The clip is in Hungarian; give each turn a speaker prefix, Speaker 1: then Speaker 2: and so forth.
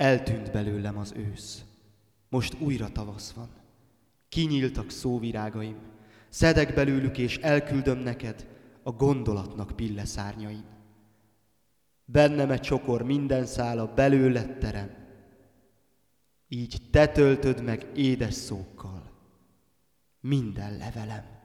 Speaker 1: Eltűnt belőlem az ősz. Most újra tavasz van. Kinyíltak szóvirágaim. Szedek belőlük és elküldöm neked a gondolatnak pilleszárnyain. Bennem egy csokor minden szála belőled terem. Így te töltöd meg édes szókkal minden levelem.